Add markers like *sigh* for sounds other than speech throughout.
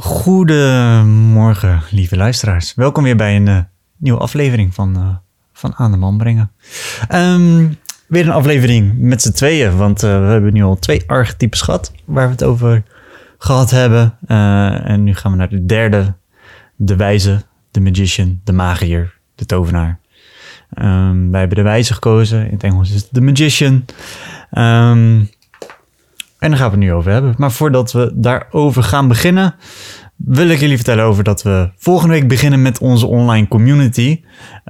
Goedemorgen, lieve luisteraars. Welkom weer bij een uh, nieuwe aflevering van, uh, van Aan de Man Brengen. Um, weer een aflevering met z'n tweeën, want uh, we hebben nu al twee archetypes gehad waar we het over gehad hebben. en nu gaan we naar de derde, de wijze, de magician, de magier, de tovenaar. Um, wij hebben de wijze gekozen, in het Engels is het de magician. Um, en daar gaan we het nu over hebben. Maar voordat we daarover gaan beginnen, wil ik jullie vertellen over dat we volgende week beginnen met onze online community.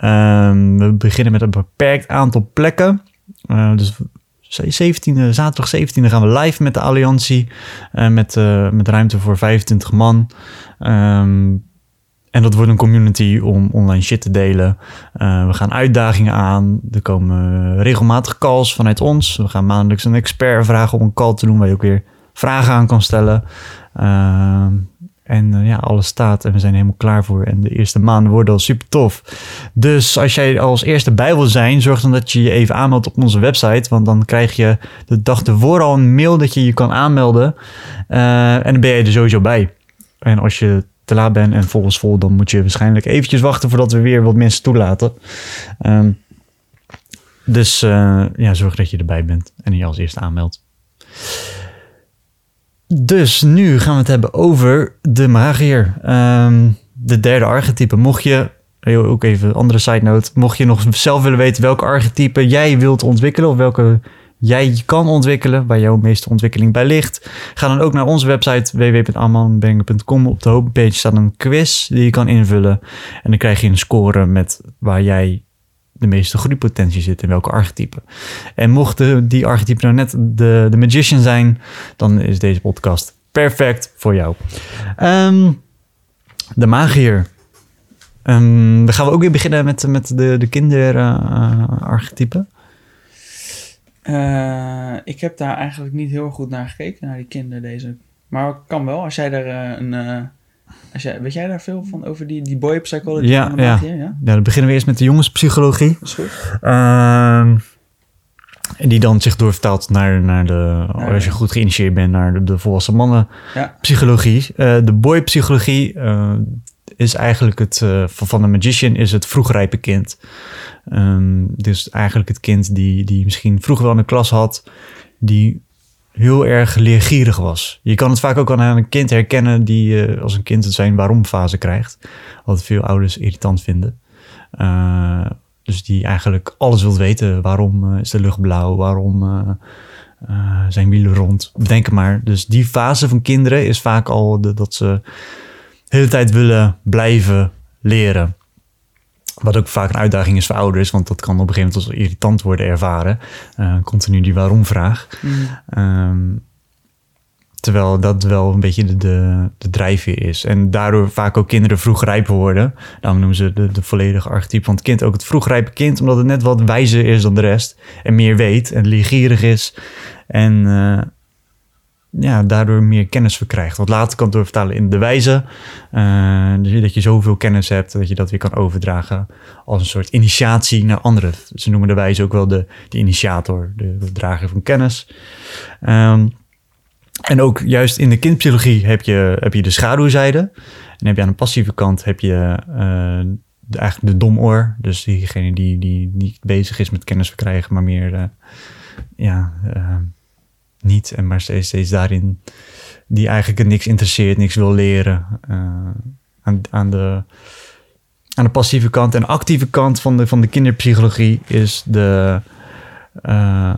Um, we beginnen met een beperkt aantal plekken. Uh, dus 17, zaterdag 17 gaan we live met de Alliantie. Uh, met, uh, met ruimte voor 25 man. Um, en dat wordt een community om online shit te delen. Uh, we gaan uitdagingen aan. Er komen regelmatig calls vanuit ons. We gaan maandelijks een expert vragen om een call te doen waar je ook weer vragen aan kan stellen. Uh, en uh, ja, alles staat en we zijn helemaal klaar voor. En de eerste maanden worden al super tof. Dus als jij als eerste bij wil zijn, zorg dan dat je je even aanmeldt op onze website. Want dan krijg je de dag ervoor al een mail dat je je kan aanmelden. en dan ben je er sowieso bij. En als je te laat ben en volgens vol, dan moet je waarschijnlijk eventjes wachten voordat we weer wat mensen toelaten. Um, dus uh, ja, zorg dat je erbij bent en je als eerste aanmeldt. Dus nu gaan we het hebben over de magier. Um, de derde archetype. Mocht je, ook even andere side note, mocht je nog zelf willen weten welke archetype jij wilt ontwikkelen of welke jij kan ontwikkelen, waar jouw meeste ontwikkeling bij ligt. Ga dan ook naar onze website www.ammanbrengen.com. Op de homepage staat een quiz die je kan invullen. En dan krijg je een score met waar jij de meeste groeipotentie zit in welke archetype. En mochten die archetype nou net de, de magician zijn, dan is deze podcast perfect voor jou. Um, de magier. Um, dan gaan we ook weer beginnen met, met de, de kinderarchetype. Uh, uh, ik heb daar eigenlijk niet heel goed naar gekeken, naar die kinderen deze. Maar kan wel, als jij daar uh, een... Uh, als jij, weet jij daar veel van over die, die boy psychology? Ja, ja. ja. ja, dan beginnen we eerst met de jongenspsychologie. Dat is goed. Uh, en die dan zich doorvertaalt naar, naar de, als je goed geïnitieerd bent, naar de, de volwassen mannen psychologie. de boy psychologie is eigenlijk het, uh, van de magician is het vroegrijpe kind. Um, dus eigenlijk het kind die, die misschien vroeger wel in de klas had, die heel erg leergierig was. Je kan het vaak ook aan een kind herkennen die uh, als een kind het zijn waarom fase krijgt. Wat veel ouders irritant vinden. Uh, dus die eigenlijk alles wil weten. Waarom is de lucht blauw? Waarom zijn wielen rond? Denk maar. Dus die fase van kinderen is vaak al de, dat ze hele tijd willen blijven leren. Wat ook vaak een uitdaging is voor ouders, want dat kan op een gegeven moment als irritant worden ervaren. Uh, continu die waarom-vraag. Mm. Um, terwijl dat wel een beetje de, de, de drijfveer is. En daardoor vaak ook kinderen vroeg rijp worden. Daarom noemen ze de, de volledige archetype van het kind ook het vroegrijpe kind, omdat het net wat wijzer is dan de rest. En meer weet en leergierig is. En uh, ja, daardoor meer kennis verkrijgt. Wat later kan doorvertalen in de wijze. Uh, dus dat je zoveel kennis hebt dat je dat weer kan overdragen als een soort initiatie naar anderen. Ze noemen de wijze ook wel de, de initiator, de, drager van kennis. Um, en ook juist in de kindpsychologie heb je, heb je de schaduwzijde. En heb je aan de passieve kant heb je uh, de, eigenlijk de domoor. Dus diegene die, die niet bezig is met kennis verkrijgen, maar meer uh, ja, niet. En maar steeds, steeds daarin die eigenlijk niks interesseert, niks wil leren. Uh, aan, aan, de, aan de passieve kant en actieve kant van de, van de kinderpsychologie is de. Uh,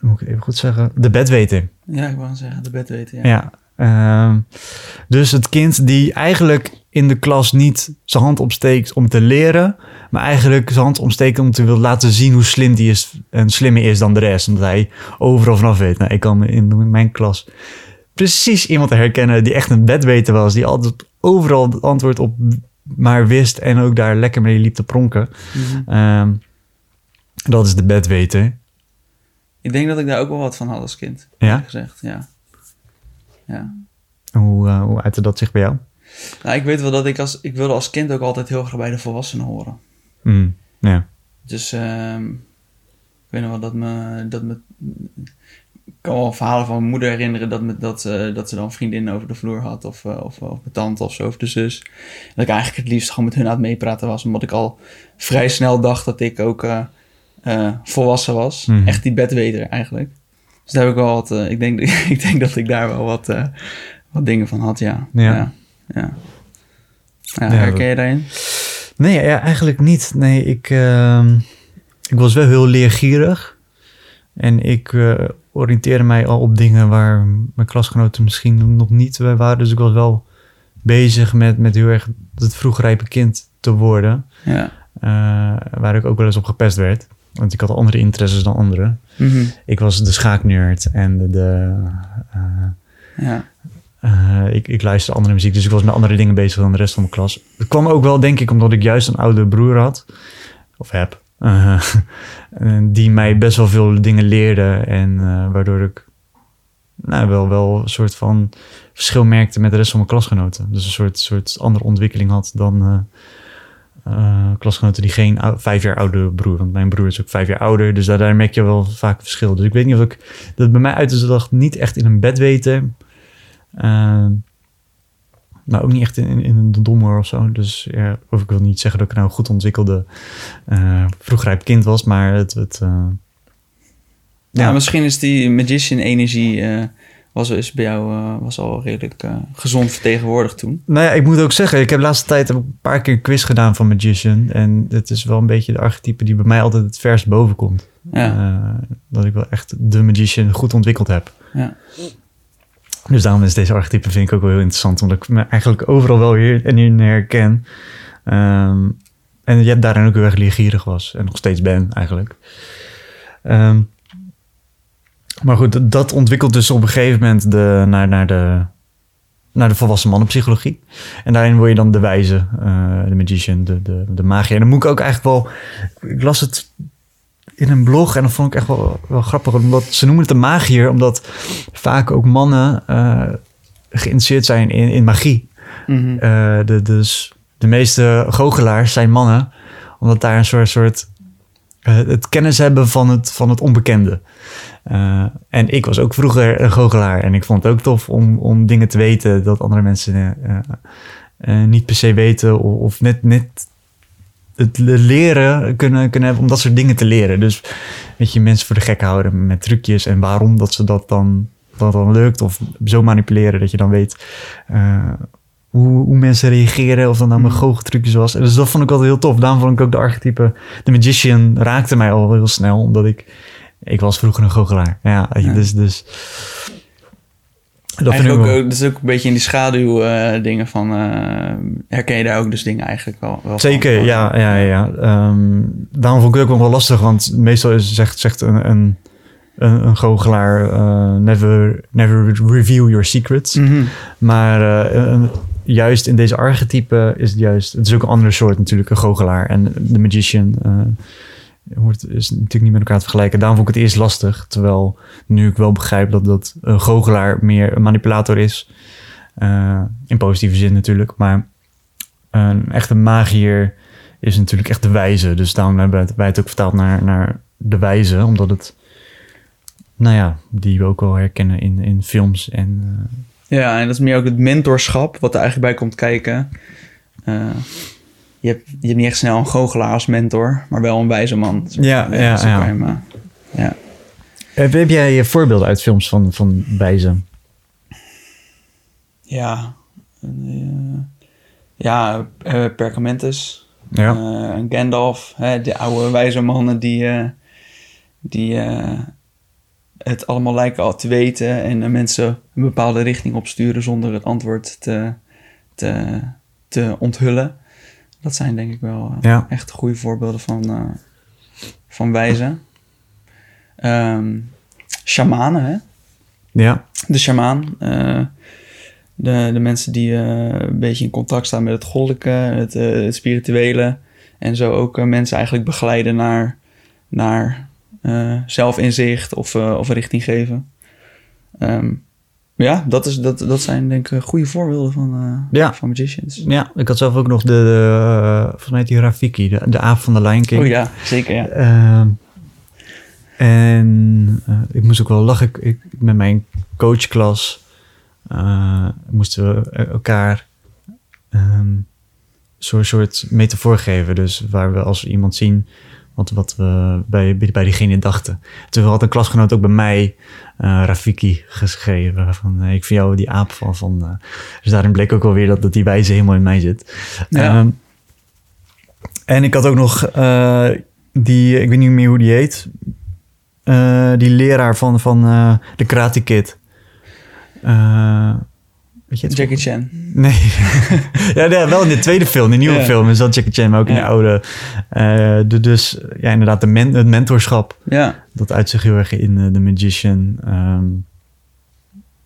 moet ik het even goed zeggen? De bedweter. Ja, ik wou zeggen, de bedweter. Ja. ja. Uh, dus het kind die eigenlijk in de klas niet zijn hand opsteekt om te leren, maar eigenlijk zijn hand opsteekt om te willen laten zien hoe slim die is en slimmer is dan de rest. Omdat hij overal vanaf weet. Nou, ik kan in mijn klas precies iemand herkennen die echt een bedweter was, die altijd overal het antwoord op maar wist en ook daar lekker mee liep te pronken. Mm -hmm. um, dat is de bedweter. Ik denk dat ik daar ook wel wat van had als kind. Ja? Gezegd, ja. ja. Hoe, uh, hoe uitte dat zich bij jou? Nou, ik weet wel dat ik als... Ik wilde als kind ook altijd heel graag bij de volwassenen horen. Mm, ja. Dus um, ik weet nog wel dat me... Dat me kan wel verhalen van mijn moeder herinneren dat, met, dat, eh, dat ze dan vriendinnen over de vloer had. Of, eh, of, of mijn tante of zo, of de zus. En dat ik eigenlijk het liefst gewoon met hun aan het meepraten was. Omdat ik al vrij snel dacht dat ik ook eh, volwassen was. Mhm. Echt die bedweter eigenlijk. Dus daar heb ik wel wat... ik, denk, *laughs* ik denk dat ik daar wel wat, wat dingen van had, ja. Ja. Ja, ja. Ja, herken je daarin? Nee, ja, eigenlijk niet. Nee, ik, ehm, ik was wel heel leergierig. En ik eh, oriënteerde mij al op dingen waar mijn klasgenoten misschien nog niet bij waren. Dus ik was wel bezig met, met heel erg het vroegrijpe kind te worden. Ja. eh, waar ik ook wel eens op gepest werd. Want ik had andere interesses dan anderen. Mhm. Ik was de schaaknerd en de... de eh, ja. Eh, ik, ik luisterde andere muziek, dus ik was met andere dingen bezig dan de rest van mijn klas. Het kwam ook wel, denk ik, omdat ik juist een oude broer had. Of heb. eh, *laughs* en die mij best wel veel dingen leerde. En eh, waardoor ik nou, wel, wel een soort van verschil merkte met de rest van mijn klasgenoten. Dus een soort, soort andere ontwikkeling had dan eh, eh, klasgenoten die geen vijf jaar oude broer. Want mijn broer is ook vijf jaar ouder. Dus daar, daar merk je wel vaak verschil. Dus ik weet niet of ik dat bij mij uit is dag niet echt in een bed weten. Ehm, maar ook niet echt in, in, een dommer of zo. Dus ja, of ik wil niet zeggen dat ik nou een goed ontwikkelde eh vroegrijp kind was, maar het. het eh, Ja, ja, misschien is die magician-energie eh, was, is bij jou was al redelijk gezond vertegenwoordigd toen. Nou ja, ik moet ook zeggen, ik heb de laatste tijd een paar keer een quiz gedaan van Magician. En het is wel een beetje de archetype die bij mij altijd het verst boven komt. Ja, dat ik wel echt de Magician goed ontwikkeld heb. ja. Dus daarom is deze archetype vind ik ook wel heel interessant. Omdat ik me eigenlijk overal wel weer en in herken. Ehm, en je hebt daarin ook heel erg leergierig was. En nog steeds ben eigenlijk. Ehm, maar goed, dat- ontwikkelt dus op een gegeven moment de, naar, naar, de, naar de volwassen mannenpsychologie. En daarin word je dan de wijze, eh, de magician, de, de, de. En dan moet ik ook eigenlijk wel... Ik las het in een blog en dat vond ik echt wel, wel grappig. Omdat ze noemen het een magier, omdat vaak ook mannen eh, geïnteresseerd zijn in, in magie. Mhm. Eh, de, dus de meeste goochelaars zijn mannen, omdat daar een soort, soort eh, het kennis hebben van het, van het onbekende. En ik was ook vroeger een goochelaar en ik vond het ook tof om, om dingen te weten dat andere mensen niet per se weten of, of net, net het le- leren kunnen, kunnen hebben om dat soort dingen te leren. Dus weet je, mensen voor de gek houden met trucjes en waarom dat ze dat dan, dat dan lukt of zo manipuleren dat je dan weet eh, hoe, hoe mensen reageren of dat nou mijn Mhm. goocheltrucjes was. En dus dat vond ik altijd heel tof. Daarom vond ik ook de archetype, de magician raakte mij al heel snel, omdat ik, ik was vroeger een goochelaar. Ja, Ja. dus, dus dat Eigenlijk ook, ook, dat is ook een beetje in die schaduw eh, dingen van... eh, herken je daar ook dus dingen eigenlijk wel, wel van? Zeker, ja, ja, ja. Ehm, daarom vond ik het ook wel lastig, want meestal is, zegt, zegt een, een, een, een goochelaar eh, never, never reveal your secrets. Mhm. Maar eh, een- juist in deze archetype is het juist, het is ook een andere soort natuurlijk, een goochelaar en de magician. Wordt, is natuurlijk niet met elkaar te vergelijken. Daarom vond ik het eerst lastig, terwijl nu ik wel begrijp dat, dat een goochelaar meer een manipulator is. Eh, in positieve zin natuurlijk, maar een echte magier is natuurlijk echt de wijze. Dus daarom hebben wij het- ook vertaald naar, naar de wijze, omdat het, nou ja, die we ook wel herkennen in, in films en... eh, Ja, en dat is meer ook het mentorschap wat er eigenlijk bij komt kijken. Eh, je, hebt, je hebt niet echt snel een goochelaar als mentor, maar wel een wijze man. Ja, ja, ja. hem, eh, ja. Heb, heb jij voorbeelden uit films van, van wijze? Ja, eh, ja eh, Perkamentus, Ja. eh, Gandalf, hè, de oude wijze mannen die, eh, die eh, het allemaal lijken al te weten en eh, mensen een bepaalde richting opsturen zonder het antwoord te, te, te onthullen. Dat zijn denk ik wel eh, Ja. echt goede voorbeelden van, eh van wijzen. Ehm shamanen, hè? ja. de shamaan. eh, de, de mensen die een beetje in contact staan met het goddelijke, het, het spirituele. En zo ook mensen eigenlijk begeleiden naar, naar zelfinzicht of, of richting geven. Ehm, ja, dat, is, dat, dat zijn denk ik goede voorbeelden van, eh, Ja. van magicians. Ja, ik had zelf ook nog de, de eh, volgens mij die Rafiki, de, de aap van de Lion King. Oh ja, zeker ja. Ehm, En eh, ik moest ook wel lachen. Ik, ik- met mijn coachklas moesten we elkaar ehm zo'n soort metafoor geven. Dus waar we als we iemand zien wat, wat we bij, bij diegene dachten. Toen had een klasgenoot ook bij mij eh, Rafiki geschreven. Van, eh, ik vind jou die aap van. van eh. dus daarin bleek ook alweer dat, dat die wijze helemaal in mij zit. Ja. Ehm, en ik had ook nog die, ik weet niet meer hoe die heet. Die leraar van, van de Karate Kid. Weet je het? Jackie Chan. *laughs* Nee. ja, wel in de tweede film, de nieuwe Ja. film is dat Jackie Chan, maar ook in de oude. Eh, de, dus ja, inderdaad, de men, het mentorschap. Ja. Dat uit zich heel erg in eh, The Magician. Ehm,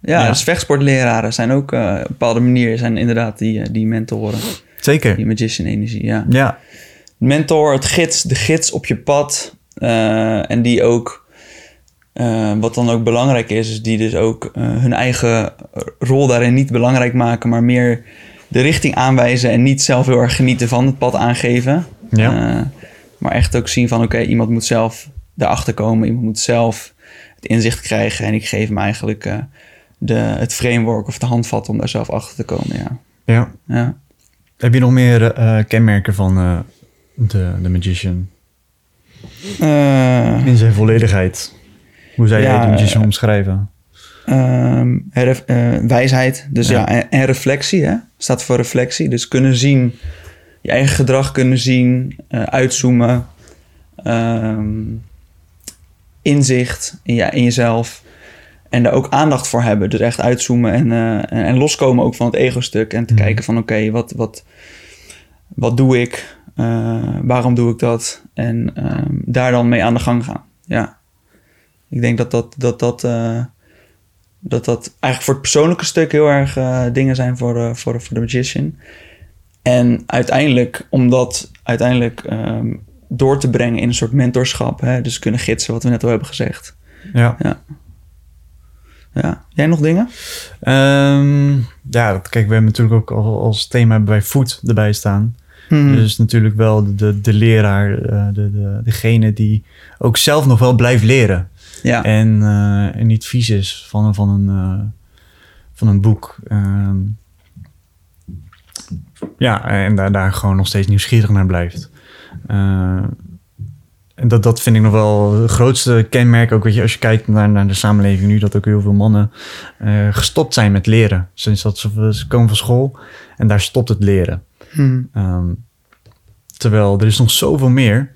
Ja, dus vechtsportleraren zijn ook eh, op een bepaalde manier zijn inderdaad die, die mentoren. zeker. Die magician energie, ja. Ja, mentor, het gids, de gids op je pad. en die ook, eh, wat dan ook belangrijk is, is die dus ook eh, hun eigen rol daarin niet belangrijk maken, maar meer de richting aanwijzen en niet zelf heel erg genieten van het pad aangeven. Ja. Eh, maar echt ook zien van, oké, iemand moet zelf daarachter komen, iemand moet zelf het inzicht krijgen en ik geef hem eigenlijk de, het framework of de handvat om daar zelf achter te komen, ja. ja. Ja. Heb je nog meer kenmerken van de, de Magician? In zijn volledigheid. Hoe zou Ja, de Magician eh, omschrijven? Eh, wijsheid, dus Ja. ja, en, en reflectie, hè? staat voor reflectie. Dus kunnen zien, je eigen gedrag kunnen zien, eh, uitzoomen, ehm, inzicht in, je, in jezelf en daar ook aandacht voor hebben. Dus echt uitzoomen en, eh, en, en loskomen ook van het ego-stuk en te Mhm. kijken van oké, wat, wat, wat doe ik? Waarom doe ik dat? En ehm, daar dan mee aan de gang gaan. Ja, ik denk dat dat, dat, dat eh, dat dat eigenlijk voor het persoonlijke stuk heel erg eh, dingen zijn voor, eh, voor, voor de magician. En uiteindelijk, om dat uiteindelijk ehm, door te brengen in een soort mentorschap, hè, dus kunnen gidsen, wat we net al hebben gezegd. Ja. Ja. Jij nog dingen? Ehm, ja, kijk, we hebben natuurlijk ook al, als thema wij voet erbij staan. Hmm. Dus natuurlijk wel de, de, de leraar, de, de, degene die ook zelf nog wel blijft leren. Ja. En, eh, en niet vies is van, van, een, eh, van een boek. Ehm, ja, en daar, daar gewoon nog steeds nieuwsgierig naar blijft. Eh, en dat, dat vind ik nog wel het grootste kenmerk. Ook weet je, als je kijkt naar, naar de samenleving nu, dat ook heel veel mannen eh, gestopt zijn met leren. Sinds dat ze, ze komen van school en daar stopt het leren. Hmm. Ehm, terwijl er is nog zoveel meer.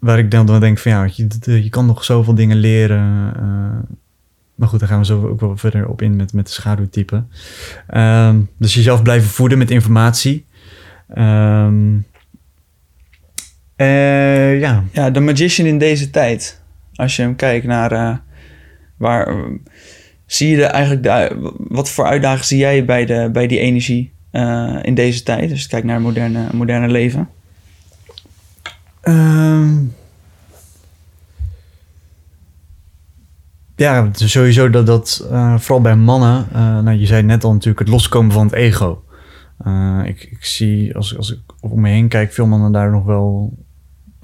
Waar ik dan, denk van ja, je, je kan nog zoveel dingen leren. eh, maar goed, daar gaan we zo ook wel verder op in met, met de schaduwtype. Ehm, dus jezelf blijven voeden met informatie. Ehm, eh, ja, ja, de magician in deze tijd. Als je hem kijkt naar eh, waar... zie je eigenlijk wat voor uitdagingen zie jij bij, de, bij die energie in deze tijd? Dus kijk naar het moderne, moderne leven. Ehm, ja, sowieso dat dat eh, vooral bij mannen, eh, nou, je zei net al natuurlijk het loskomen van het ego. Eh, ik, ik zie als, als ik om me heen kijk, veel mannen daar nog wel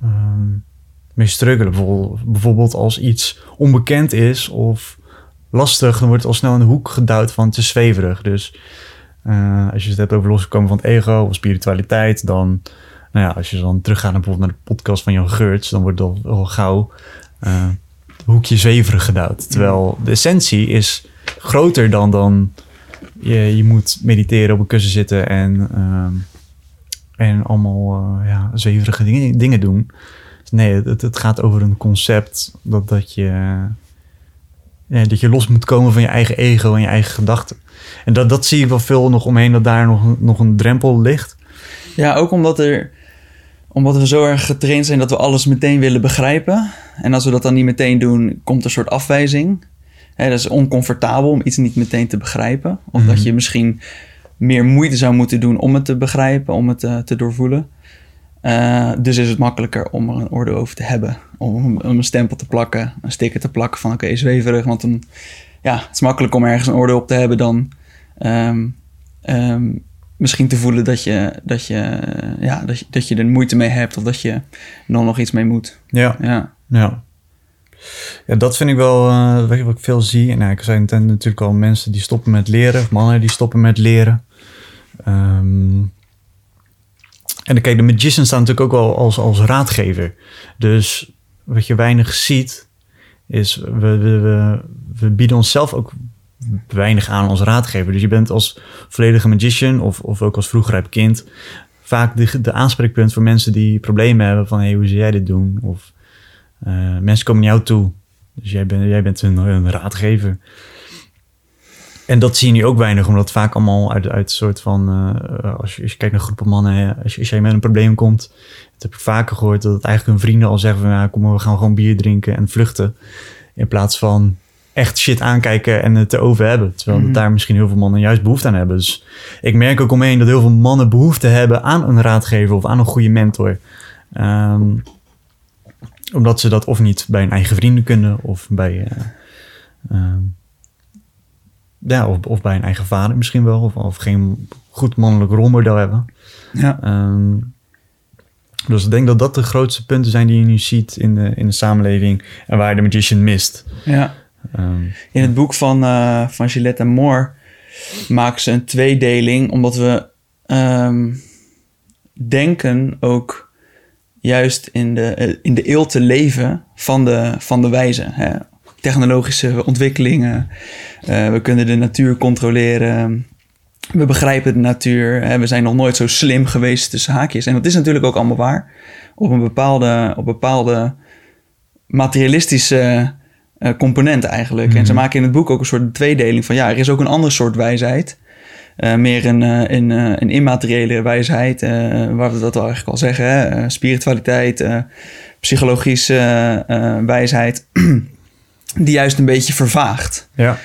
ehm, mee struggelen. Bijvoorbeeld, als iets onbekend is of lastig, dan wordt het al snel in de hoek gedouwd van is zweverig. Dus als je het hebt over loskomen van het ego of spiritualiteit, dan nou ja, als je dan teruggaat naar bijvoorbeeld naar de podcast van Jan Geurts, dan wordt dat al gauw eh, hoekje zweverig gedouwd. Terwijl de essentie is groter dan, dan je, je moet mediteren, op een kussen zitten en, ehm, en allemaal eh, ja, zweverige dingen, dingen doen. Nee, het, het gaat over een concept dat, dat, je, ja, dat je los moet komen van je eigen ego en je eigen gedachten. En dat, dat zie ik wel veel nog omheen, dat daar nog, nog een drempel ligt. Ja, ook omdat, er, omdat we zo erg getraind zijn dat we alles meteen willen begrijpen. En als we dat dan niet meteen doen, komt er een soort afwijzing. Dat is oncomfortabel om iets niet meteen te begrijpen. Of Mhm. dat je misschien meer moeite zou moeten doen om het te begrijpen, om het eh, te doorvoelen. Eh, dus is het makkelijker om er een oordeel over te hebben. Om, om een stempel te plakken, een sticker te plakken van oké, zweverig. Want dan, ja, het is makkelijk om ergens een oordeel op te hebben dan ehm, ehm, misschien te voelen dat je, dat, je, eh, ja, dat, je, dat je er moeite mee hebt of dat je er nog iets mee moet. Ja, Ja, ja. Ja, dat vind ik wel uh, wat ik veel zie. En nou, ik zei natuurlijk al mensen die stoppen met leren, of mannen die stoppen met leren. Um, en kijk, de magician staat natuurlijk ook wel als, als raadgever. Dus wat je weinig ziet, is we, we, we, we bieden onszelf ook weinig aan als raadgever. Dus je bent als volledige magician of, of ook als vroegrijp kind vaak de, de aanspreekpunt voor mensen die problemen hebben van hey, hoe zou jij dit doen? Of uh, mensen komen naar jou toe. Dus jij, bent jij bent een, een, raadgever. En dat zie je nu ook weinig, omdat vaak allemaal uit, uit een soort van, uh, als, je, kijkt naar groepen mannen, als, je, als jij met een probleem komt, dat heb ik vaker gehoord, dat het eigenlijk hun vrienden al zeggen van, ja, kom we gaan gewoon bier drinken en vluchten. In plaats van echt shit aankijken en het erover hebben. Terwijl mm daar misschien heel veel mannen juist behoefte aan hebben. Dus ik merk ook omheen dat heel veel mannen behoefte hebben aan een raadgever of aan een goede mentor. Um, omdat ze dat of niet bij hun eigen vrienden kunnen of bij, uh, ja, of, of, bij een eigen vader misschien wel. Of, of geen goed mannelijk rolmodel hebben. Ja. Um, dus ik denk dat dat de grootste punten zijn die je nu ziet in de, in de samenleving en waar de magician mist. Ja. Um, in het boek van, uh, van Gillette Moore maken ze een tweedeling, omdat we um, denken ook juist in de, in de eeuw te leven van de, van de wijze. Hè? Technologische ontwikkelingen, uh, we kunnen de natuur controleren. We begrijpen de natuur. Hè? We zijn nog nooit zo slim geweest tussen haakjes. En dat is natuurlijk ook allemaal waar. Op een bepaalde, op bepaalde materialistische uh, component eigenlijk. En ze mhm. maken in het boek ook een soort tweedeling van... ja, er is ook een ander soort wijsheid. Uh, meer een, een, een immateriële wijsheid, waar we dat al eigenlijk al zeggen. Hè? spiritualiteit, psychologische wijsheid... *clears throat* die juist een beetje vervaagt. Ja.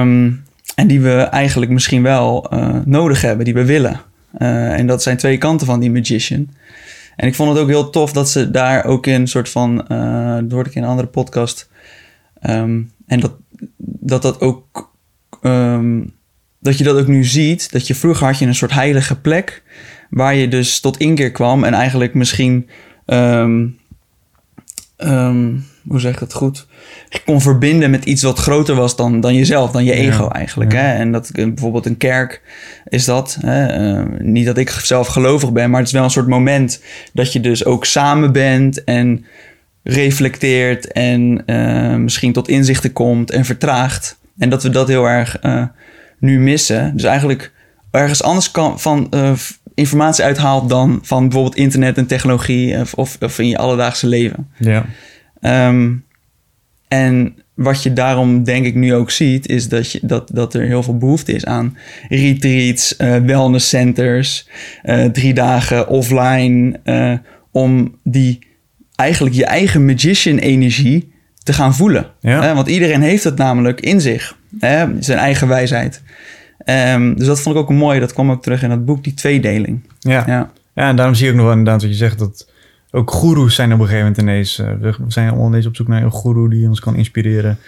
Um, en die we eigenlijk misschien wel nodig hebben, die we willen. en dat zijn twee kanten van die magician. En ik vond het ook heel tof dat ze daar ook in een soort van, uh, dat hoorde ik in een andere podcast, um, en dat, dat dat ook, um, dat je dat ook nu ziet, dat je vroeger had je een soort heilige plek, waar je dus tot inkeer kwam en eigenlijk misschien, um, hoe zeg ik dat goed, je kon verbinden met iets wat groter was dan, dan jezelf, dan je ego eigenlijk. Hè? En dat bijvoorbeeld een kerk is dat. Hè? Uh, niet dat ik zelf gelovig ben, maar het is wel een soort moment dat je dus ook samen bent en reflecteert en uh, misschien tot inzichten komt en vertraagt. En dat we dat heel erg uh, nu missen. Dus eigenlijk ergens anders kan van uh, informatie uithaalt dan van bijvoorbeeld internet en technologie of, of, in je alledaagse leven. Ja. Um, en wat je daarom denk ik nu ook ziet, is dat, je, dat, dat er heel veel behoefte is aan retreats, uh, wellness centers, uh, drie dagen offline, uh, om die eigenlijk je eigen magician energie te gaan voelen. Ja. want iedereen heeft het namelijk in zich, hè? zijn eigen wijsheid. Um, dus dat vond ik ook mooi, dat kwam ook terug in dat boek, die tweedeling. Ja, ja. ja en daarom zie ik ook nog inderdaad wat je zegt, dat ook goeroes zijn op een gegeven moment ineens. Uh, we zijn allemaal ineens op zoek naar een goeroe die ons kan inspireren.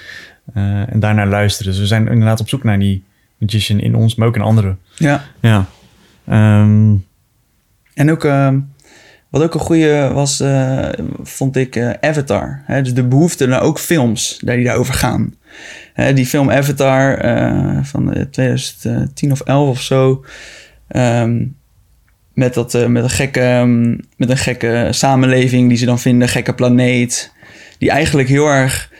Uh, en daarnaar luisteren. Dus we zijn inderdaad op zoek naar die magician in ons, maar ook in anderen. Ja. ja. Um, en ook, uh, wat ook een goede was, uh, vond ik Avatar. Hè? Dus de behoefte naar ook films die daarover gaan. Hè, die film Avatar van 2010 of 11 of zo. Um, met, dat, met, een gekke, um, met een gekke samenleving die ze dan vinden, gekke planeet. Die eigenlijk heel erg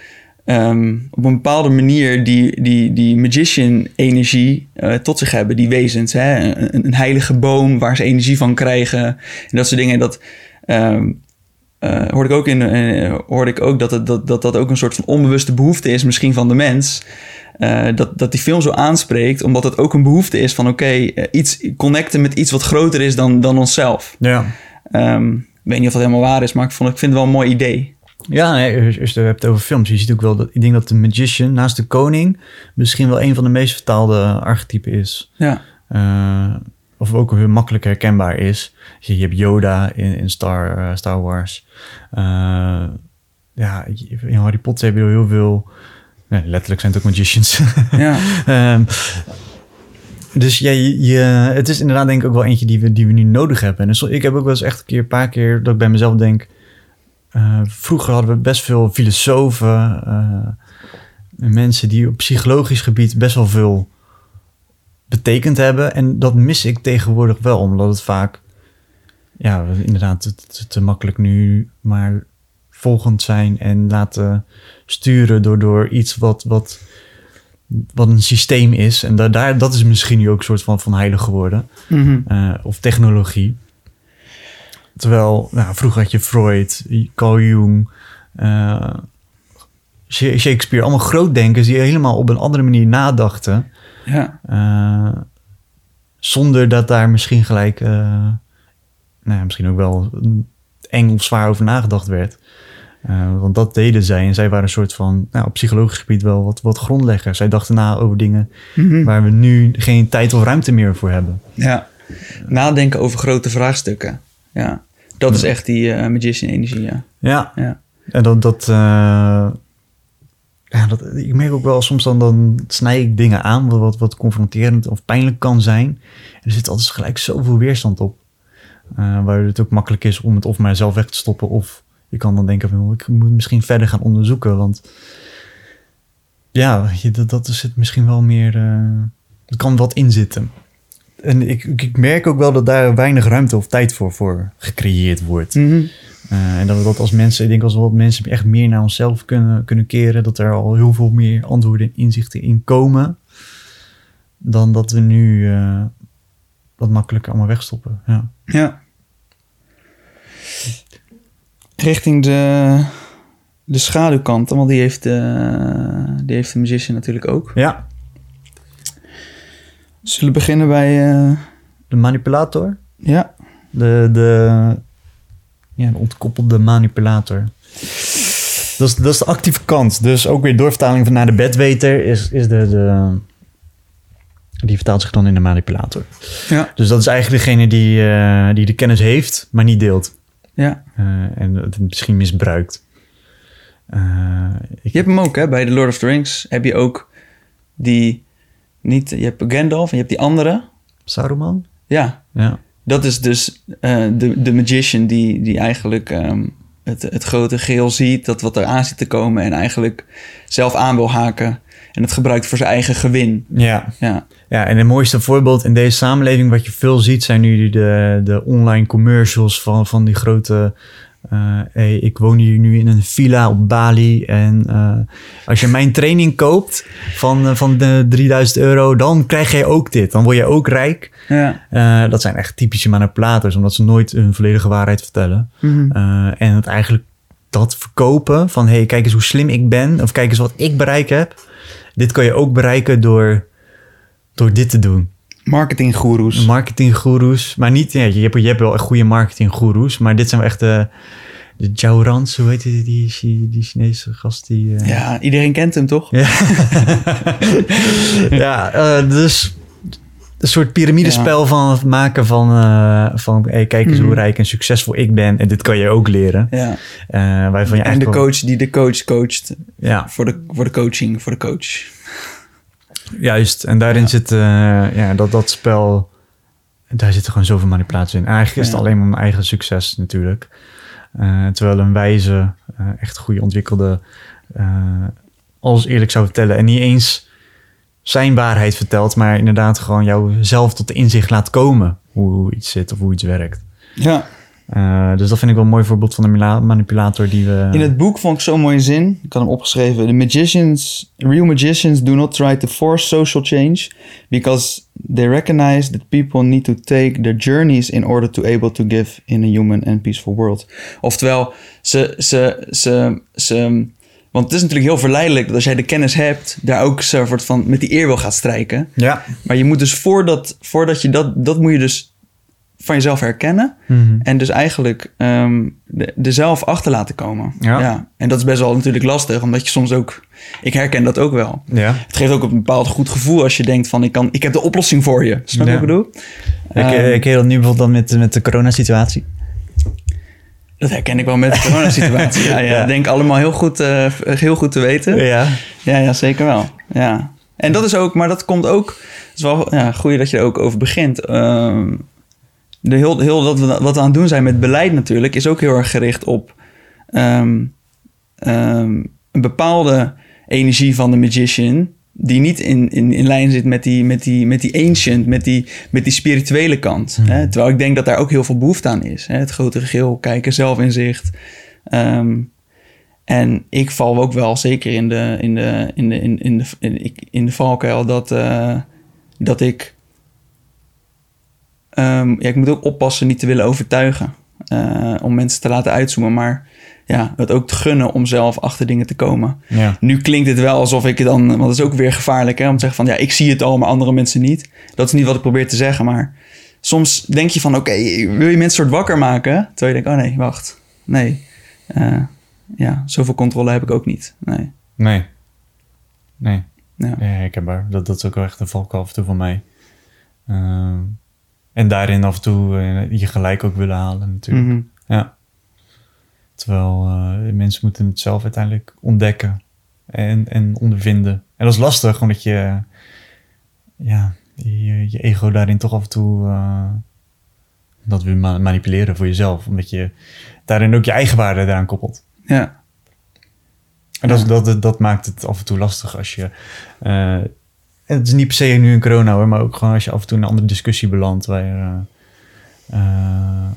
um, op een bepaalde manier die, die, die magician-energie uh, tot zich hebben, die wezens. Hè? Een, een, heilige boom waar ze energie van krijgen en dat soort dingen. Dat um, uh, hoorde, ik ook in, hoorde ik ook dat, het, dat, dat dat ook een soort van onbewuste behoefte is, misschien van de mens. Uh, dat, dat die film zo aanspreekt, omdat het ook een behoefte is van oké, okay, iets connecten met iets wat groter is dan, dan onszelf. Ja. Um, ik weet niet of dat helemaal waar is, maar ik, vond, ik vind het wel een mooi idee. Ja, nee, als je het hebt over films, je ziet ook wel dat ik denk dat de magician naast de koning misschien wel een van de meest vertaalde archetypen is. Ja. Uh, of ook heel makkelijk herkenbaar is. Je, je hebt Yoda in, in Star, Star Wars. ja, in Harry Potter heb je heel veel letterlijk zijn het ook magicians. *laughs* Ja. um, dus ja, je, het is inderdaad denk ik ook wel eentje die we, die we nu nodig hebben. En dus ik heb ook wel eens echt een keer, een paar keer dat ik bij mezelf denk... eh, vroeger hadden we best veel filosofen, eh, mensen die op psychologisch gebied best wel veel betekend hebben. En dat mis ik tegenwoordig wel, omdat het vaak, ja, we inderdaad te, te, te makkelijk nu maar volgend zijn en laten sturen door, door iets wat, wat, wat een systeem is. En daar, daar, dat is misschien nu ook een soort van, van heilig geworden. Mhm. Eh, of technologie. Terwijl, nou, vroeger had je Freud, Carl Jung, eh, Sha- Shakespeare, allemaal grootdenkers die helemaal op een andere manier nadachten. Ja. eh, zonder dat daar misschien gelijk, eh, nou ja, misschien ook wel eng of zwaar over nagedacht werd. Want dat deden zij. En zij waren een soort van, nou, op psychologisch gebied wel wat, wat grondleggers. Zij dachten na over dingen Mhm. waar we nu geen tijd of ruimte meer voor hebben. ja. Nadenken over grote vraagstukken. Ja. Dat is echt die eh, magician energie, ja. Ja, Ja. En dat, dat, eh, ja, dat, ik merk ook wel soms dan, dan snij ik dingen aan wat, wat, wat confronterend of pijnlijk kan zijn. En er zit altijd gelijk zoveel weerstand op. Eh, waar het ook makkelijk is om het of maar zelf weg te stoppen. Of je kan dan denken van "Oh, ik moet misschien verder gaan onderzoeken. Want ja, dat, dat zit misschien wel meer, eh, er kan wat in zitten. En ik, ik merk ook wel dat daar weinig ruimte of tijd voor, voor gecreëerd wordt. Mhm. Uh, en dat we dat als mensen, ik denk als we wat mensen echt meer naar onszelf kunnen, kunnen keren, dat er al heel veel meer antwoorden en inzichten in komen, dan dat we nu eh dat makkelijk allemaal wegstoppen. Ja. Ja. Richting de, de schaduwkant, want die heeft, de, die heeft de magician natuurlijk ook. ja, Zullen we beginnen bij... eh, de manipulator, ja, de, de, ja, de ontkoppelde manipulator. Dat is, dat is de actieve kant. Dus ook weer doorvertaling van naar de bedweter is, is de, de, die vertaalt zich dan in de manipulator. ja, Dus dat is eigenlijk degene die, eh, die de kennis heeft, maar niet deelt. ja. Eh, en het misschien misbruikt. Ik, Je hebt hem ook, hè? Bij The Lord of the Rings heb je ook die... Niet, je hebt Gandalf en je hebt die andere. Saruman? Ja, Ja. dat is dus eh, de, de magician die, die eigenlijk ehm, het, het grote geheel ziet, dat wat er aan zit te komen en eigenlijk zelf aan wil haken en het gebruikt voor zijn eigen gewin. Ja. Ja, ja, en het mooiste voorbeeld in deze samenleving wat je veel ziet zijn nu de, de online commercials van, van die grote... eh, hey, ik woon hier nu in een villa op Bali en eh, als je mijn training koopt van, eh, van de 3000 euro, dan krijg je ook dit. Dan word je ook rijk. ja. Dat zijn echt typische manipulators, omdat ze nooit hun volledige waarheid vertellen. Mhm. En het eigenlijk dat verkopen van... hey, kijk eens hoe slim ik ben. Of kijk eens wat ik bereikt heb. Dit kan je ook bereiken door, door dit te doen. Marketinggoeroes. Marketinggoeroes. Maar niet... Ja, je, hebt, je hebt wel echt goede marketinggoeroes. Maar dit zijn echt de... De Zhao Rans, hoe heet die, die, die, die Chinese gast die... eh, Ja, iedereen kent hem toch? ja, *laughs* ja eh, dus een soort piramidespel van maken van, eh, van hey, kijk eens Mhm. hoe rijk en succesvol ik ben. En dit kan je ook leren. Ja. Waarvan je En de wel- coach die de coach coacht Ja, voor de, voor de coaching, voor de coach. Juist. En daarin Ja. zit eh, ja, dat, dat spel... Daar zit er gewoon zoveel manipulatie in. Eigenlijk is het alleen maar mijn eigen succes natuurlijk. Eh, terwijl een wijze, eh, echt goede ontwikkelde... alles eerlijk zou vertellen. En niet eens zijn waarheid vertelt... maar inderdaad gewoon jou zelf tot de inzicht laat komen... hoe, hoe iets zit of hoe iets werkt. Ja. Eh, dus dat vind ik wel een mooi voorbeeld van een manipulator die we... In het boek vond ik zo'n mooie zin. Ik had hem opgeschreven. The magicians, real magicians do not try to force social change because they recognize that people need to take their journeys in order to able to give in a human and peaceful world. Oftewel, ze, ze, ze, ze, want het is natuurlijk heel verleidelijk dat als jij de kennis hebt, daar ook soort van met die eer wil gaat strijken. Ja. Maar je moet dus voordat, voordat je dat, dat moet je dus van jezelf herkennen. Mhm. En dus eigenlijk ehm de, de zelf achter laten komen. Ja. En dat is best wel natuurlijk lastig, omdat je soms ook... Ik herken dat ook wel. Ja. Het geeft ook een bepaald goed gevoel als je denkt van... ik, kan, ik heb de oplossing voor je. Snap je Ja. wat ik bedoel? Ik, Ehm, ik heel nu bijvoorbeeld dan met, met de coronasituatie. dat herken ik wel met de coronasituatie. *laughs* ja, ja. Ja. Denk allemaal heel goed, eh, heel goed te weten. Ja. Ja, ja, zeker wel. Ja. En dat is ook, maar dat komt ook. Het is wel ja, goed dat je er ook over begint. Ehm, de heel, heel dat we, wat we aan het doen zijn met beleid natuurlijk, is ook heel erg gericht op ehm, ehm, een bepaalde energie van de magician die niet in, in, in lijn zit met die, met die, met die ancient, met die, met die spirituele kant. Mhm. Hè? Terwijl ik denk dat daar ook heel veel behoefte aan is. Hè? Het grotere geheel, kijken, zelfinzicht. Ehm, en ik val ook wel zeker in de, in de, in de, in, in de, in, in de valkuil dat, eh, dat ik... ehm, ja, ik moet ook oppassen niet te willen overtuigen. eh, om mensen te laten uitzoomen. Maar ja, het ook te gunnen om zelf achter dingen te komen. Ja. Nu klinkt het wel alsof ik dan... Want dat is ook weer gevaarlijk, hè? Om te zeggen van... Ja, ik zie het al, maar andere mensen niet. Dat is niet wat ik probeer te zeggen, maar... Soms denk je van... Oké, wil je mensen soort wakker maken? Terwijl je denkt... Oh nee, wacht. Nee. Eh, ja, zoveel controle heb ik ook niet. Nee. Nee. Nee. Ja. Ja, herkenbaar. Dat, dat is ook wel echt een valkuil af en toe van mij. Ehm, en daarin af en toe eh, je gelijk ook willen halen natuurlijk. Mhm. Ja. Terwijl eh, mensen moeten het zelf uiteindelijk ontdekken en, en ondervinden. En dat is lastig, omdat je, ja, je, je ego daarin toch af en toe eh, dat wil ma- manipuleren voor jezelf. Omdat je daarin ook je eigen waarde eraan koppelt. Ja. En dat, dat, dat maakt het af en toe lastig als je. En het is niet per se nu een corona hoor, maar ook gewoon als je af en toe in een andere discussie belandt. Waar, eh,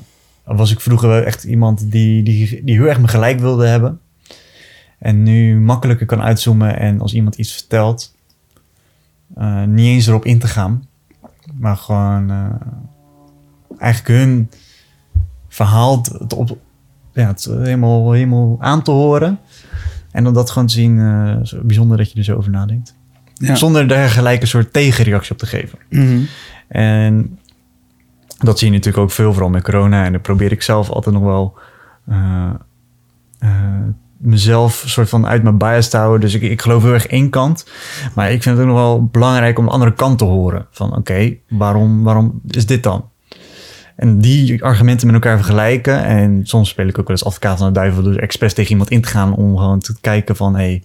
was ik vroeger wel echt iemand die, die, die heel erg me gelijk wilde hebben. En nu makkelijker kan uitzoomen en als iemand iets vertelt, eh, niet eens erop in te gaan, maar gewoon eigenlijk hun verhaal op, ja, helemaal, helemaal aan te horen. En om dat gewoon te zien, zo bijzonder dat je er zo over nadenkt. Ja. Zonder daar gelijk een soort tegenreactie op te geven. Mhm. En dat zie je natuurlijk ook veel, vooral met corona. En dan probeer ik zelf altijd nog wel eh, eh, mezelf soort van uit mijn bias te houden. Dus ik, ik geloof heel erg één kant. Maar ik vind het ook nog wel belangrijk om de andere kant te horen. Van oké, waarom, waarom is dit dan? En die argumenten met elkaar vergelijken. En soms speel ik ook wel eens advocaat van de duivel. Dus expres tegen iemand in te gaan om gewoon te kijken van... Hey,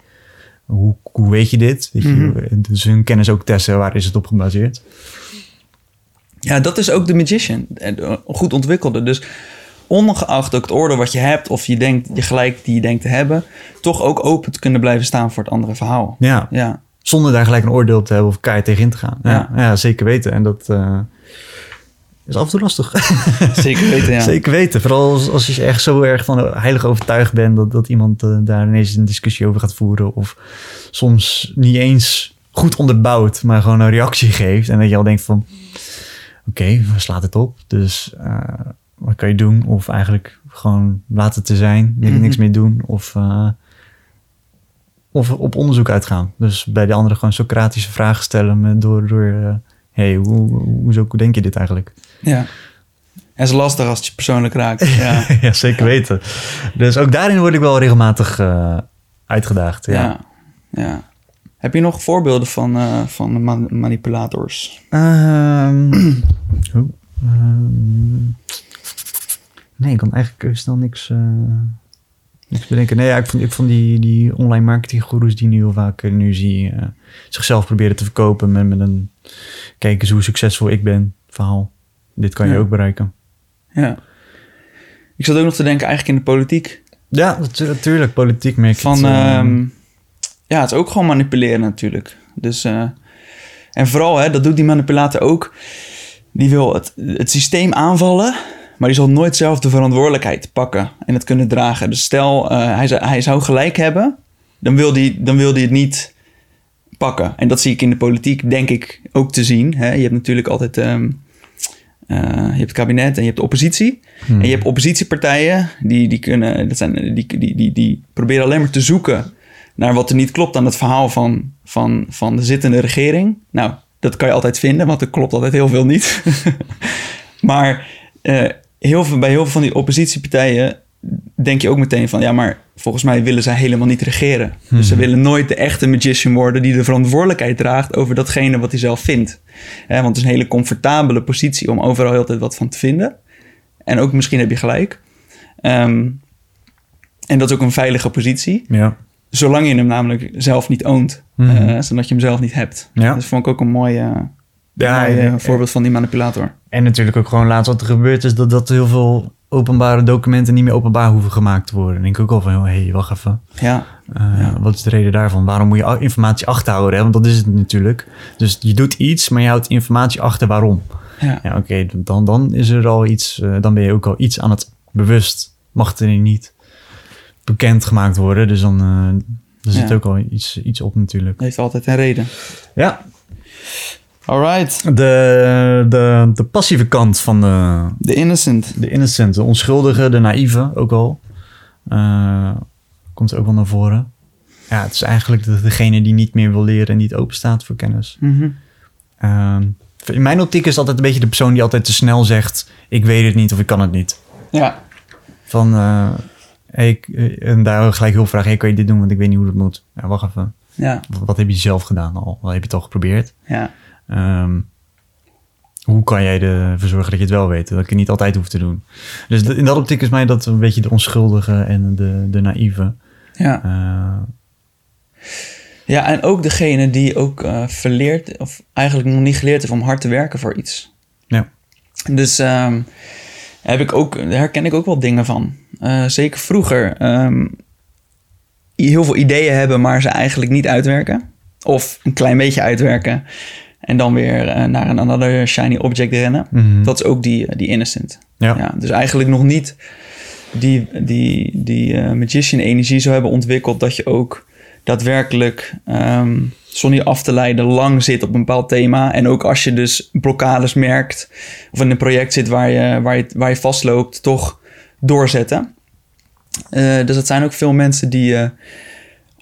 hoe, hoe weet je dit? Weet je. Dus hun kennis ook testen. Waar is het op gebaseerd? Ja, dat is ook de magician. Een goed ontwikkelde. Dus ongeacht ook het oordeel wat je hebt... of je denkt, je gelijk die je denkt te hebben... toch ook open te kunnen blijven staan voor het andere verhaal. Ja, Ja, zonder daar gelijk een oordeel te hebben of keihard tegen in te gaan. Ja, ja. zeker weten. En dat eh, is af en toe lastig. *laughs* zeker weten, ja. Zeker weten. Vooral als, als je echt zo erg van heilig overtuigd bent dat, dat iemand eh, daar ineens een discussie over gaat voeren. Of soms niet eens goed onderbouwd, maar gewoon een reactie geeft. En dat je al denkt van, oké, waar slaat het op? Dus eh, wat kan je doen? Of eigenlijk gewoon laten het te zijn, Mhm. niks mee doen. Of, eh, of op onderzoek uitgaan. Dus bij de anderen gewoon Socratische vragen stellen met, door, door hey, hoe, hoe, hoezo denk je dit eigenlijk? Ja. En is lastig als het je persoonlijk raakt. *laughs* Ja, ja, zeker weten. Dus ook daarin word ik wel regelmatig eh, uitgedaagd. Ja. ja. Heb je nog voorbeelden van, eh, van man- manipulators? Ehm, *clears throat* ehm, nee, ik kan eigenlijk snel niks, eh, niks bedenken. Nee, ja, ik vond, ik vond die, die online marketinggoeroes die nu heel vaak nu zie zichzelf proberen te verkopen met, met een kijk eens hoe succesvol ik ben verhaal. Dit kan je ook bereiken. Ja. Ik zat ook nog te denken eigenlijk in de politiek. Ja, natu- natuurlijk. Politiek merk Van, het, eh, ehm, ja, het is ook gewoon manipuleren natuurlijk. Dus, eh, en vooral, hè, dat doet die manipulator ook. Die wil het, het systeem aanvallen, maar die zal nooit zelf de verantwoordelijkheid pakken en het kunnen dragen. Dus stel, eh, hij, zou, hij zou gelijk hebben, dan wil die, dan wil die het niet pakken. En dat zie ik in de politiek, denk ik, ook te zien. Hè? Je hebt natuurlijk altijd... ehm, eh, je hebt het kabinet en je hebt de oppositie. hmm. En je hebt oppositiepartijen, die, die, kunnen, dat zijn, die, die, die, die proberen alleen maar te zoeken naar wat er niet klopt aan het verhaal van, van, van de zittende regering. Nou, dat kan je altijd vinden, want er klopt altijd heel veel niet. *laughs* maar eh, heel veel, bij heel veel van die oppositiepartijen denk je ook meteen van... ja, maar volgens mij willen zij helemaal niet regeren. Dus ze willen nooit de echte magician worden... die de verantwoordelijkheid draagt over datgene wat hij zelf vindt. Want het is een hele comfortabele positie om overal heel tijd wat van te vinden. En ook misschien heb je gelijk. Ehm, en dat is ook een veilige positie. Ja. Zolang je hem namelijk zelf niet oont. Mhm. eh, zodat je hem zelf niet hebt. Ja. Dat vond ik ook een mooi, Ja, mooi, voorbeeld van die manipulator. En natuurlijk ook gewoon laatst wat er gebeurd is, dat dat heel veel openbare documenten niet meer openbaar hoeven gemaakt te worden. Dan denk ik ook al van, hé, hey, wacht even. Ja, Eh, Ja. Wat is de reden daarvan? Waarom moet je informatie achterhouden? Hè? Want dat is het natuurlijk. Dus je doet iets, maar je houdt informatie achter waarom. ja, Ja, oké, dan, dan is er al iets, eh, dan ben je ook al iets aan het bewust. Mag er niet bekend gemaakt worden, dus dan eh, er zit Ja. ook al iets, iets op natuurlijk. heeft altijd een reden. Ja, Alright, de, de, de passieve kant van de, de innocent. de innocent, de onschuldige, de naïeve ook al. eh, komt ook wel naar voren. Ja, het is eigenlijk de, degene die niet meer wil leren en niet open staat voor kennis. Mhm. Ehm, in mijn optiek is het altijd een beetje de persoon die altijd te snel zegt: Ik weet het niet of ik kan het niet. Ja, Van, eh, hey, ik- eh, en daar gelijk heel vragen: hey, kan je dit doen? Want ik weet niet hoe dat moet. Ja, wacht even. ja, Wat, wat heb je zelf gedaan al? Wat heb je het al geprobeerd? ja. Ehm, hoe kan jij ervoor zorgen dat je het wel weet? Dat ik het niet altijd hoef te doen. Dus in dat optiek is mij dat een beetje de onschuldige en de, de naïeve. ja. Eh, Ja, en ook degene die ook eh, verleerd, of eigenlijk nog niet geleerd heeft om hard te werken voor iets. ja. Dus ehm, heb ik ook, daar herken ik ook wel dingen van. Eh, zeker vroeger. ehm, heel veel ideeën hebben, maar ze eigenlijk niet uitwerken. Of een klein beetje uitwerken. En dan weer eh, naar een another shiny object rennen. Mhm. Dat is ook die, die innocent. ja. Ja, dus eigenlijk nog niet die, die, die eh, magician-energie zo hebben ontwikkeld dat je ook daadwerkelijk, ehm, zonder je af te leiden, lang zit op een bepaald thema. En ook als je dus blokkades merkt of in een project zit waar je, waar je, waar je vastloopt, toch doorzetten. Eh, dus dat zijn ook veel mensen die eh,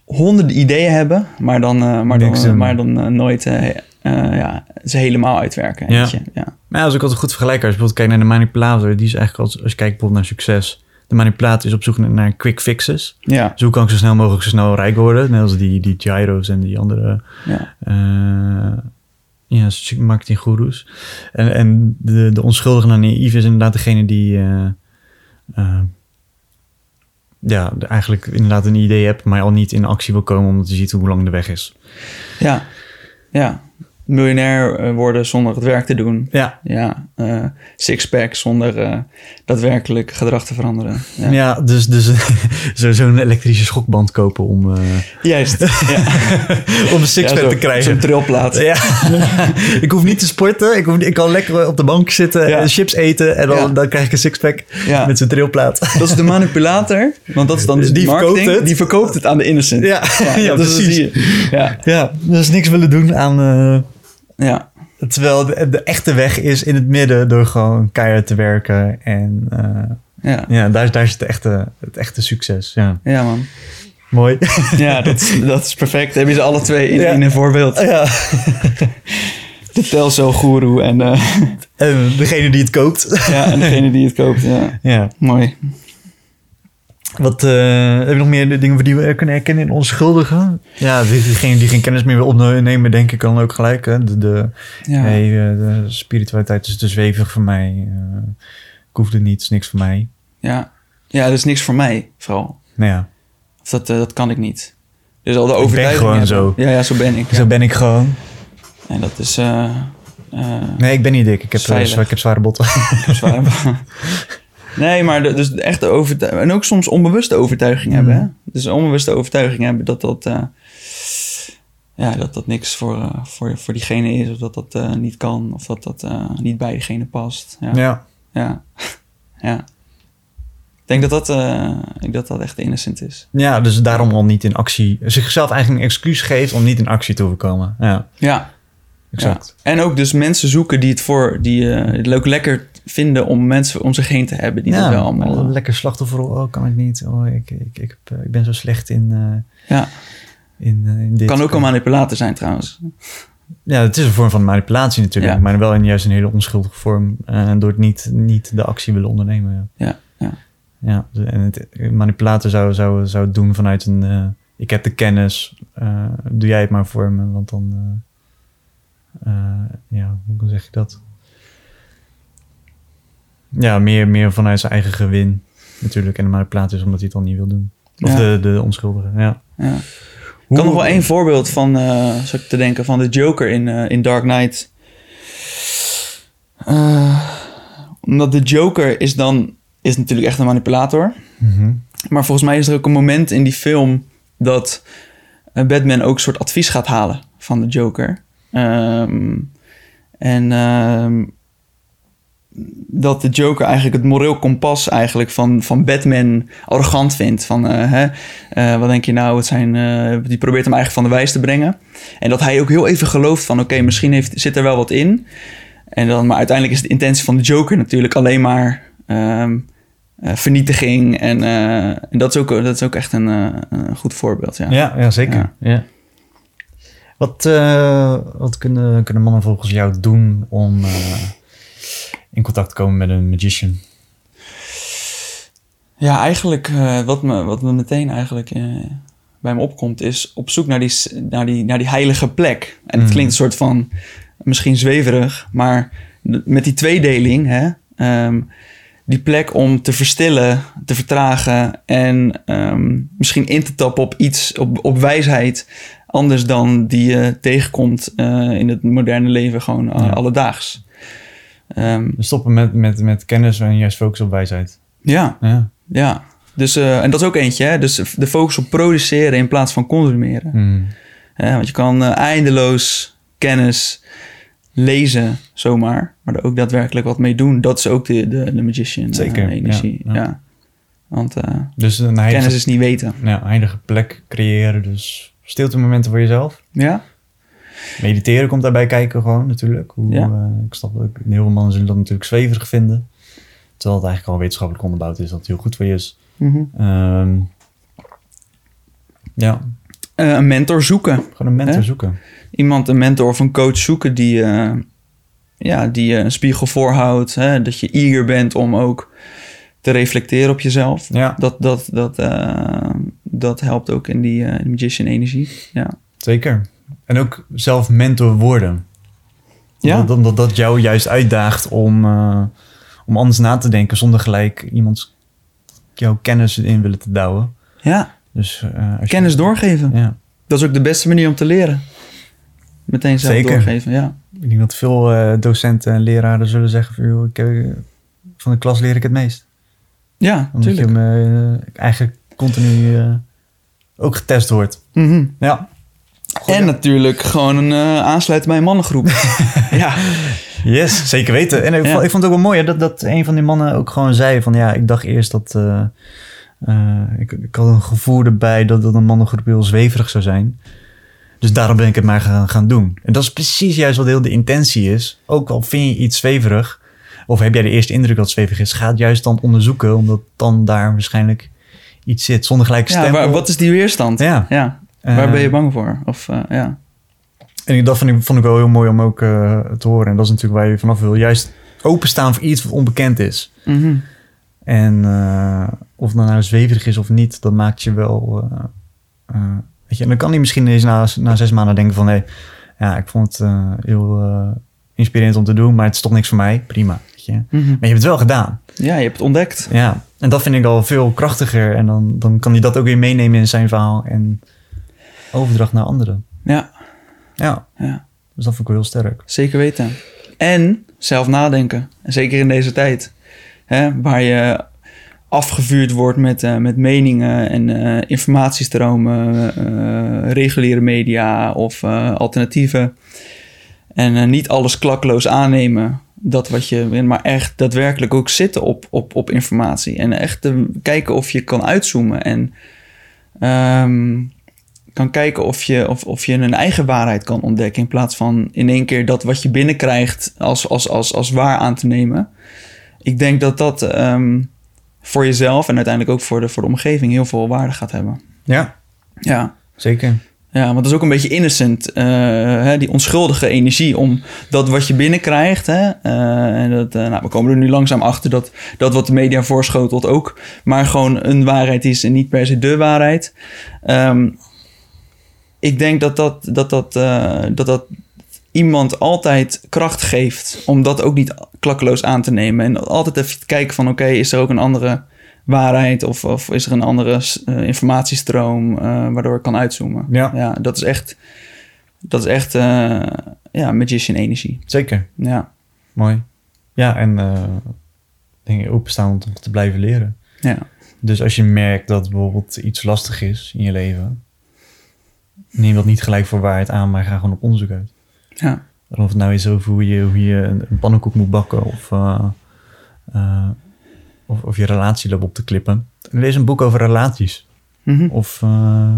honderden ideeën hebben, maar dan, eh, maar Niks dan, doen. maar dan eh, nooit eh, eh, ja, ze helemaal uitwerken. Ja. Ja. Maar ja, is ook altijd goed vergelijken. Als je bijvoorbeeld kijkt naar de manipulator, die is eigenlijk als, als je kijkt bijvoorbeeld naar succes. De manipulator is op zoek naar quick fixes. Ja. Dus hoe kan ik zo snel mogelijk zo snel rijk worden? Net als die, die gyros en die andere Ja. eh ja, marketinggoeroes. En, en de, de onschuldige en naïef is inderdaad degene die eh, eh, ja, eigenlijk inderdaad een idee hebt, maar al niet in actie wil komen omdat je ziet hoe lang de weg is. Ja, ja. Miljonair eh, worden zonder het werk te doen. Ja, Ja, eh sixpack zonder eh, daadwerkelijk gedrag te veranderen. Ja. ja. dus, dus *laughs* zo- zo'n elektrische schokband kopen om, Juist. *laughs* Ja. om een sixpack Ja, te krijgen. Zo'n trilplaat. Ja, *laughs* ik hoef niet te sporten. Ik, hoef, ik kan lekker op de bank zitten en chips eten. En dan, dan krijg ik een sixpack met zijn trilplaat. Dat is de manipulator, want dat is dan dus Die marketing. verkoopt het. Die verkoopt het aan de innocent. Ja, ja, dat precies. zie je. Ja, Ja, dus niks willen doen aan... ja, terwijl de, de echte weg is in het midden door gewoon keihard te werken. En eh, ja. ja, daar, daar zit het echte, het echte succes. Ja, Ja, man. mooi. Ja, dat is, *laughs* dat is perfect. Heb je ze alle twee in, Ja. in een voorbeeld. ja. *laughs* De Telso-goeroe en, eh, *laughs* En degene die het koopt. ja, en degene die het koopt. Ja, ja. mooi. Wat eh, heb je nog meer dingen die we kunnen herkennen in onschuldigen? Ja, die- diegene die geen kennis meer wil opnemen, denk ik dan ook gelijk. Hè? De, de, Ja. eh, de spiritualiteit is te zwevig voor mij. eh, ik hoef het niet, het is niks voor mij. Ja. ja, dat is niks voor mij, vooral. Nou ja, Of dat, dat kan ik niet. Dus al de ben overtuiging gewoon hebben. zo. Ja, ja, zo ben ik. zo Ja. ben ik gewoon. En dat is... Nee, ik ben niet dik. Ik heb, eh, Veilig. zwa- ik heb zware botten. *laughs* *laughs* nee, maar de, dus de echte overtuiging... En ook soms onbewuste overtuiging hebben. Hè? Dus onbewuste overtuiging hebben dat dat... eh, ja, dat dat niks voor, eh, voor, voor diegene is. Of dat dat eh, niet kan. Of dat dat niet bij diegene past. Ja. ja. Ja. *laughs* ja. Ik denk dat dat, ik dat dat echt innocent is. ja, dus daarom al niet in actie... Zichzelf eigenlijk een excuus geeft om niet in actie te hoeven komen. Ja, Ja, exact. Ja. En ook dus mensen zoeken die het voor, die het leuk lekker vinden om mensen om zich heen te hebben. Die Ja, dat wel allemaal. een lekker slachtofferrol. Oh, kan ik niet. Oh, ik, ik, ik, eh, ik ben zo slecht in, eh, ja, in, eh, in dit. kan ook een manipulator zijn trouwens. Ja, het is een vorm van manipulatie natuurlijk. Ja. Maar wel in juist een hele onschuldige vorm. eh, door het niet, niet de actie willen ondernemen. Ja, Ja, ja. ja en het, manipulator zou, zou, zou het doen vanuit een... eh, ik heb de kennis. eh, doe jij het maar voor me. Want dan... eh, eh, ja, hoe zeg je dat? Ja, meer, meer vanuit zijn eigen gewin natuurlijk. En de manipulator is omdat hij het dan niet wil doen. Of Ja. de, de onschuldige, ja. ja. Ik kan nog wel één voorbeeld van, zou ik te denken, van de Joker in, eh, in Dark Knight. Eh, omdat de Joker is dan is natuurlijk echt een manipulator. Mhm. Maar volgens mij is er ook een moment in die film dat Batman ook een soort advies gaat halen van de Joker. Ehm, en ehm, dat de Joker eigenlijk het moreel kompas eigenlijk van, van Batman arrogant vindt. Van, eh, hè, eh, wat denk je nou, het zijn, eh, die probeert hem eigenlijk van de wijs te brengen. En dat hij ook heel even gelooft van, oké, misschien heeft, zit er wel wat in. En dan, maar uiteindelijk is de intentie van de Joker natuurlijk alleen maar eh, vernietiging. En, en dat, is ook, dat is ook echt een, een goed voorbeeld. Ja. Ja, ja zeker. Ja. Ja. Wat, wat kunnen, kunnen mannen volgens jou doen om in contact komen met een magician? Ja, eigenlijk eh, wat, me, wat me meteen eigenlijk eh, bij me opkomt, is op zoek naar die, naar die, naar die heilige plek. En het Mm. klinkt een soort van misschien zweverig, maar met die tweedeling, hè, ehm, die plek om te verstillen, te vertragen en ehm, misschien in te tappen op iets, op, op wijsheid, anders dan die je tegenkomt eh, in het moderne leven, gewoon Ja. alledaags. Dus stoppen met, met, met kennis en juist focussen op wijsheid. ja, Ja. Ja, dus, eh, en dat is ook eentje. Hè? Dus de focus op produceren in plaats van consumeren. Mm. Hè, want je kan eh, eindeloos kennis lezen zomaar, maar er ook daadwerkelijk wat mee doen. Dat is ook de, de, de magician eh, Zeker, energie. ja, Ja, ja. Want Dus een heilige, kennis is niet weten. ja, heilige plek creëren. Dus stilte momenten voor jezelf. Ja, Mediteren komt daarbij kijken gewoon natuurlijk. Hoe, Ja. eh, ik snap dat heel veel mannen zullen dat natuurlijk zweverig vinden. Terwijl het eigenlijk al wetenschappelijk onderbouwd is dat het heel goed voor je is. Mhm. Ehm, ja, Eh, een mentor zoeken. gewoon een mentor Hè? zoeken. Iemand, een mentor of een coach zoeken die, eh, ja, die je een spiegel voorhoudt. Hè? Dat je eager bent om ook te reflecteren op jezelf. Ja, Dat, dat, dat, dat helpt ook in die eh, magician energie. Ja. zeker. En ook zelf mentor worden. Ja. Dat, dat, jou juist uitdaagt om, eh, om anders na te denken zonder gelijk iemands jouw kennis in willen te douwen. ja, Dus, eh, als je- kennis doorgeven. Ja, Dat is ook de beste manier om te leren. Meteen zelf Zeker. doorgeven, ja. ik denk dat veel eh, docenten en leraren zullen zeggen van, joh, ik, van de klas leer ik het meest. Ja, Omdat je hem eigenlijk continu ook getest wordt. Mhm. Ja. En natuurlijk gewoon een eh, aansluiten bij een mannengroep. *laughs* ja. Yes, zeker weten. En ik, Ja. vond, ik vond het ook wel mooi hè, dat, dat een van die mannen ook gewoon zei van ja, ik dacht eerst dat eh, eh, ik, ik had een gevoel erbij dat, dat een mannengroep heel zweverig zou zijn. Dus daarom ben ik het maar gaan, gaan doen. En dat is precies juist wat heel de intentie is. Ook al vind je iets zweverig, of heb jij de eerste indruk dat het zweverig is, ga het juist dan onderzoeken, omdat dan daar waarschijnlijk iets zit zonder gelijk ja stempel. waar, wat is die weerstand? Ja. ja. Waar Eh, ben je bang voor? Of, eh, ja. En dat vond ik, vond ik wel heel mooi om ook eh, te horen. En dat is natuurlijk waar je vanaf wil. Juist openstaan voor iets wat onbekend is. Mhm. En eh, of het nou zweverig is of niet, dat maakt je wel... eh, eh, weet je, en dan kan hij misschien eens na, na zes maanden denken van... Hé, ja, ik vond het eh, heel eh, inspirerend om te doen, maar het is toch niks voor mij. Prima, weet je. Maar Mhm. je hebt het wel gedaan. Ja, je hebt het ontdekt. Ja, en dat vind ik al veel krachtiger. En dan, dan kan hij dat ook weer meenemen in zijn verhaal en overdracht naar anderen. Ja, Ja, ja, dus dat vond ik wel heel sterk. zeker weten. En zelf nadenken. Zeker in deze tijd. Hè, waar je afgevuurd wordt met, eh, met meningen en eh, informatiestromen, eh, reguliere media of alternatieven. En niet alles klakkeloos aannemen. Dat wat je, maar echt daadwerkelijk ook zitten op, op, op informatie. En echt te kijken of je kan uitzoomen. En ehm, kan kijken of je, of, of je een eigen waarheid kan ontdekken. In plaats van in één keer dat wat je binnenkrijgt als, als, als, als waar aan te nemen. Ik denk dat dat ehm, voor jezelf en uiteindelijk ook voor de, voor de omgeving heel veel waarde gaat hebben. Ja, Ja. zeker. Ja, want dat is ook een beetje innocent, eh, hè, die onschuldige energie om dat wat je binnenkrijgt. Hè, eh, en dat, eh, nou, we komen er nu langzaam achter dat dat wat de media voorschotelt ook, maar gewoon een waarheid is en niet per se de waarheid. Ehm, ik denk dat dat, dat, dat, eh, dat dat iemand altijd kracht geeft om dat ook niet klakkeloos aan te nemen. En altijd even kijken van oké, is er ook een andere waarheid of, of is er een andere eh, informatiestroom eh, waardoor ik kan uitzoomen. Ja. ja dat is echt, dat is echt ja, magician energie. Zeker. Ja. Mooi. Ja, en denk ik, openstaan om te blijven leren. Ja. Dus als je merkt dat bijvoorbeeld iets lastig is in je leven, neem dat niet gelijk voor waarheid aan, maar ga gewoon op onderzoek uit. Ja. Of het nou is over hoe je, hoe je een, een pannenkoek moet bakken of, uh, uh, of, of je relatie op te klippen. Lees een boek over relaties. Mhm. Of uh,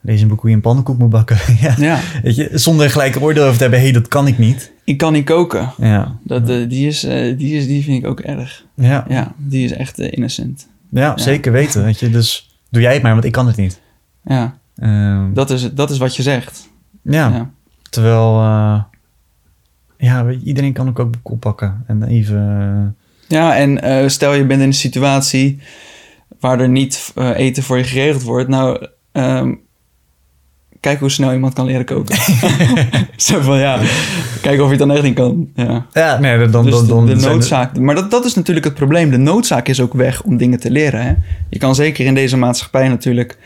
lees een boek hoe je een pannenkoek moet bakken. *laughs* ja. ja. Weet je, zonder gelijk oordeel over te hebben, hé, hey, dat kan ik niet. Ik kan niet koken. Ja. Dat, die, is, die, is, die vind ik ook erg. Ja, Ja, die is echt innocent. ja, zeker weten. Weet je, dus doe jij het maar, want ik kan het niet. Ja, Ehm, dat is, dat is wat je zegt. ja. Ja. terwijl uh, ja, iedereen kan ook ook boek oppakken en even... Ja, en uh, stel je bent in een situatie waar er niet uh, eten voor je geregeld wordt. Nou, um, kijk hoe snel iemand kan leren koken. *laughs* Zo van ja, kijk of je het dan echt niet kan. Ja, ja nee, dan, dus dan, dan de, de zijn noodzaak. De... Maar dat, dat is natuurlijk het probleem. De noodzaak is ook weg om dingen te leren. Hè? Je kan zeker in deze maatschappij natuurlijk.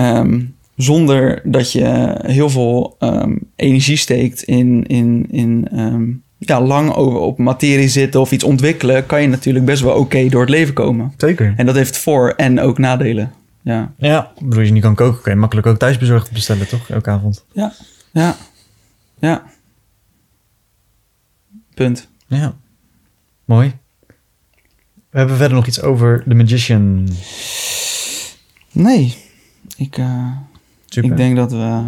Um, zonder dat je heel veel um, energie steekt in, in, in um, ja, lang over op materie zitten of iets ontwikkelen, kan je natuurlijk best wel oké okay door het leven komen. Zeker. En dat heeft voor- en ook nadelen. Ja, ja bedoel, je niet kan koken, kan je makkelijk ook thuisbezorgd bestellen, toch? Elke avond. Ja, ja, ja. Punt. Ja, mooi. We hebben verder nog iets over The Magician. Nee, ik, uh, Super. ik denk dat we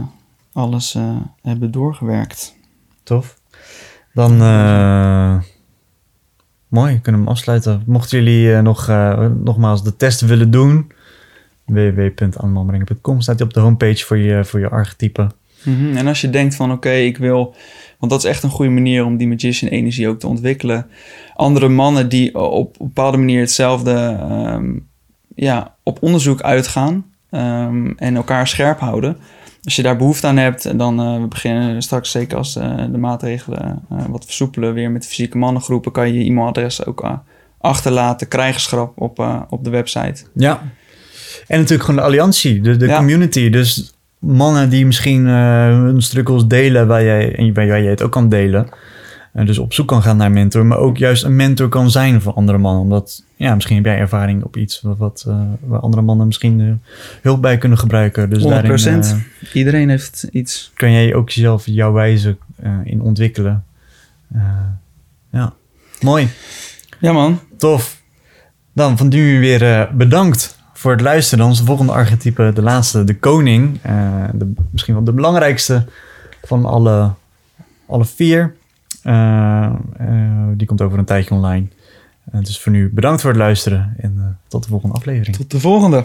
alles uh, hebben doorgewerkt. Tof. Dan, uh, mooi, kunnen we hem afsluiten. Mochten jullie nog, nogmaals de test willen doen, www.annemambrengen.com staat hij op de homepage voor je, voor je archetype. Mm -hmm. En als je denkt van oké, okay, ik wil... Want dat is echt een goede manier om die magician energie ook te ontwikkelen. Andere mannen die op een bepaalde manier hetzelfde um, ja, op onderzoek uitgaan um, en elkaar scherp houden. Als je daar behoefte aan hebt, dan uh, we beginnen straks zeker als uh, de maatregelen uh, wat versoepelen weer met fysieke mannengroepen, kan je je e-mailadres ook achterlaten, krijgerschap op, op de website. Ja. En natuurlijk gewoon de alliantie, de, de Ja. community. Dus mannen die misschien hun struggles delen waar jij, en waar jij het ook kan delen. Dus op zoek kan gaan naar mentor, maar ook juist een mentor kan zijn voor andere mannen. Omdat, ja, misschien heb jij ervaring op iets wat, wat uh, waar andere mannen misschien hulp bij kunnen gebruiken. Dus 100%. daarin Iedereen heeft iets. kan jij ook jezelf jouw wijze in ontwikkelen. ja, mooi. Ja man. Tof. Dan van nu weer bedankt voor het luisteren. Dan is de volgende archetype de laatste, de koning. De, misschien wel de belangrijkste van alle, alle vier. Uh, uh, die komt over een tijdje online. dus voor nu bedankt voor het luisteren en tot de volgende aflevering. Tot de volgende.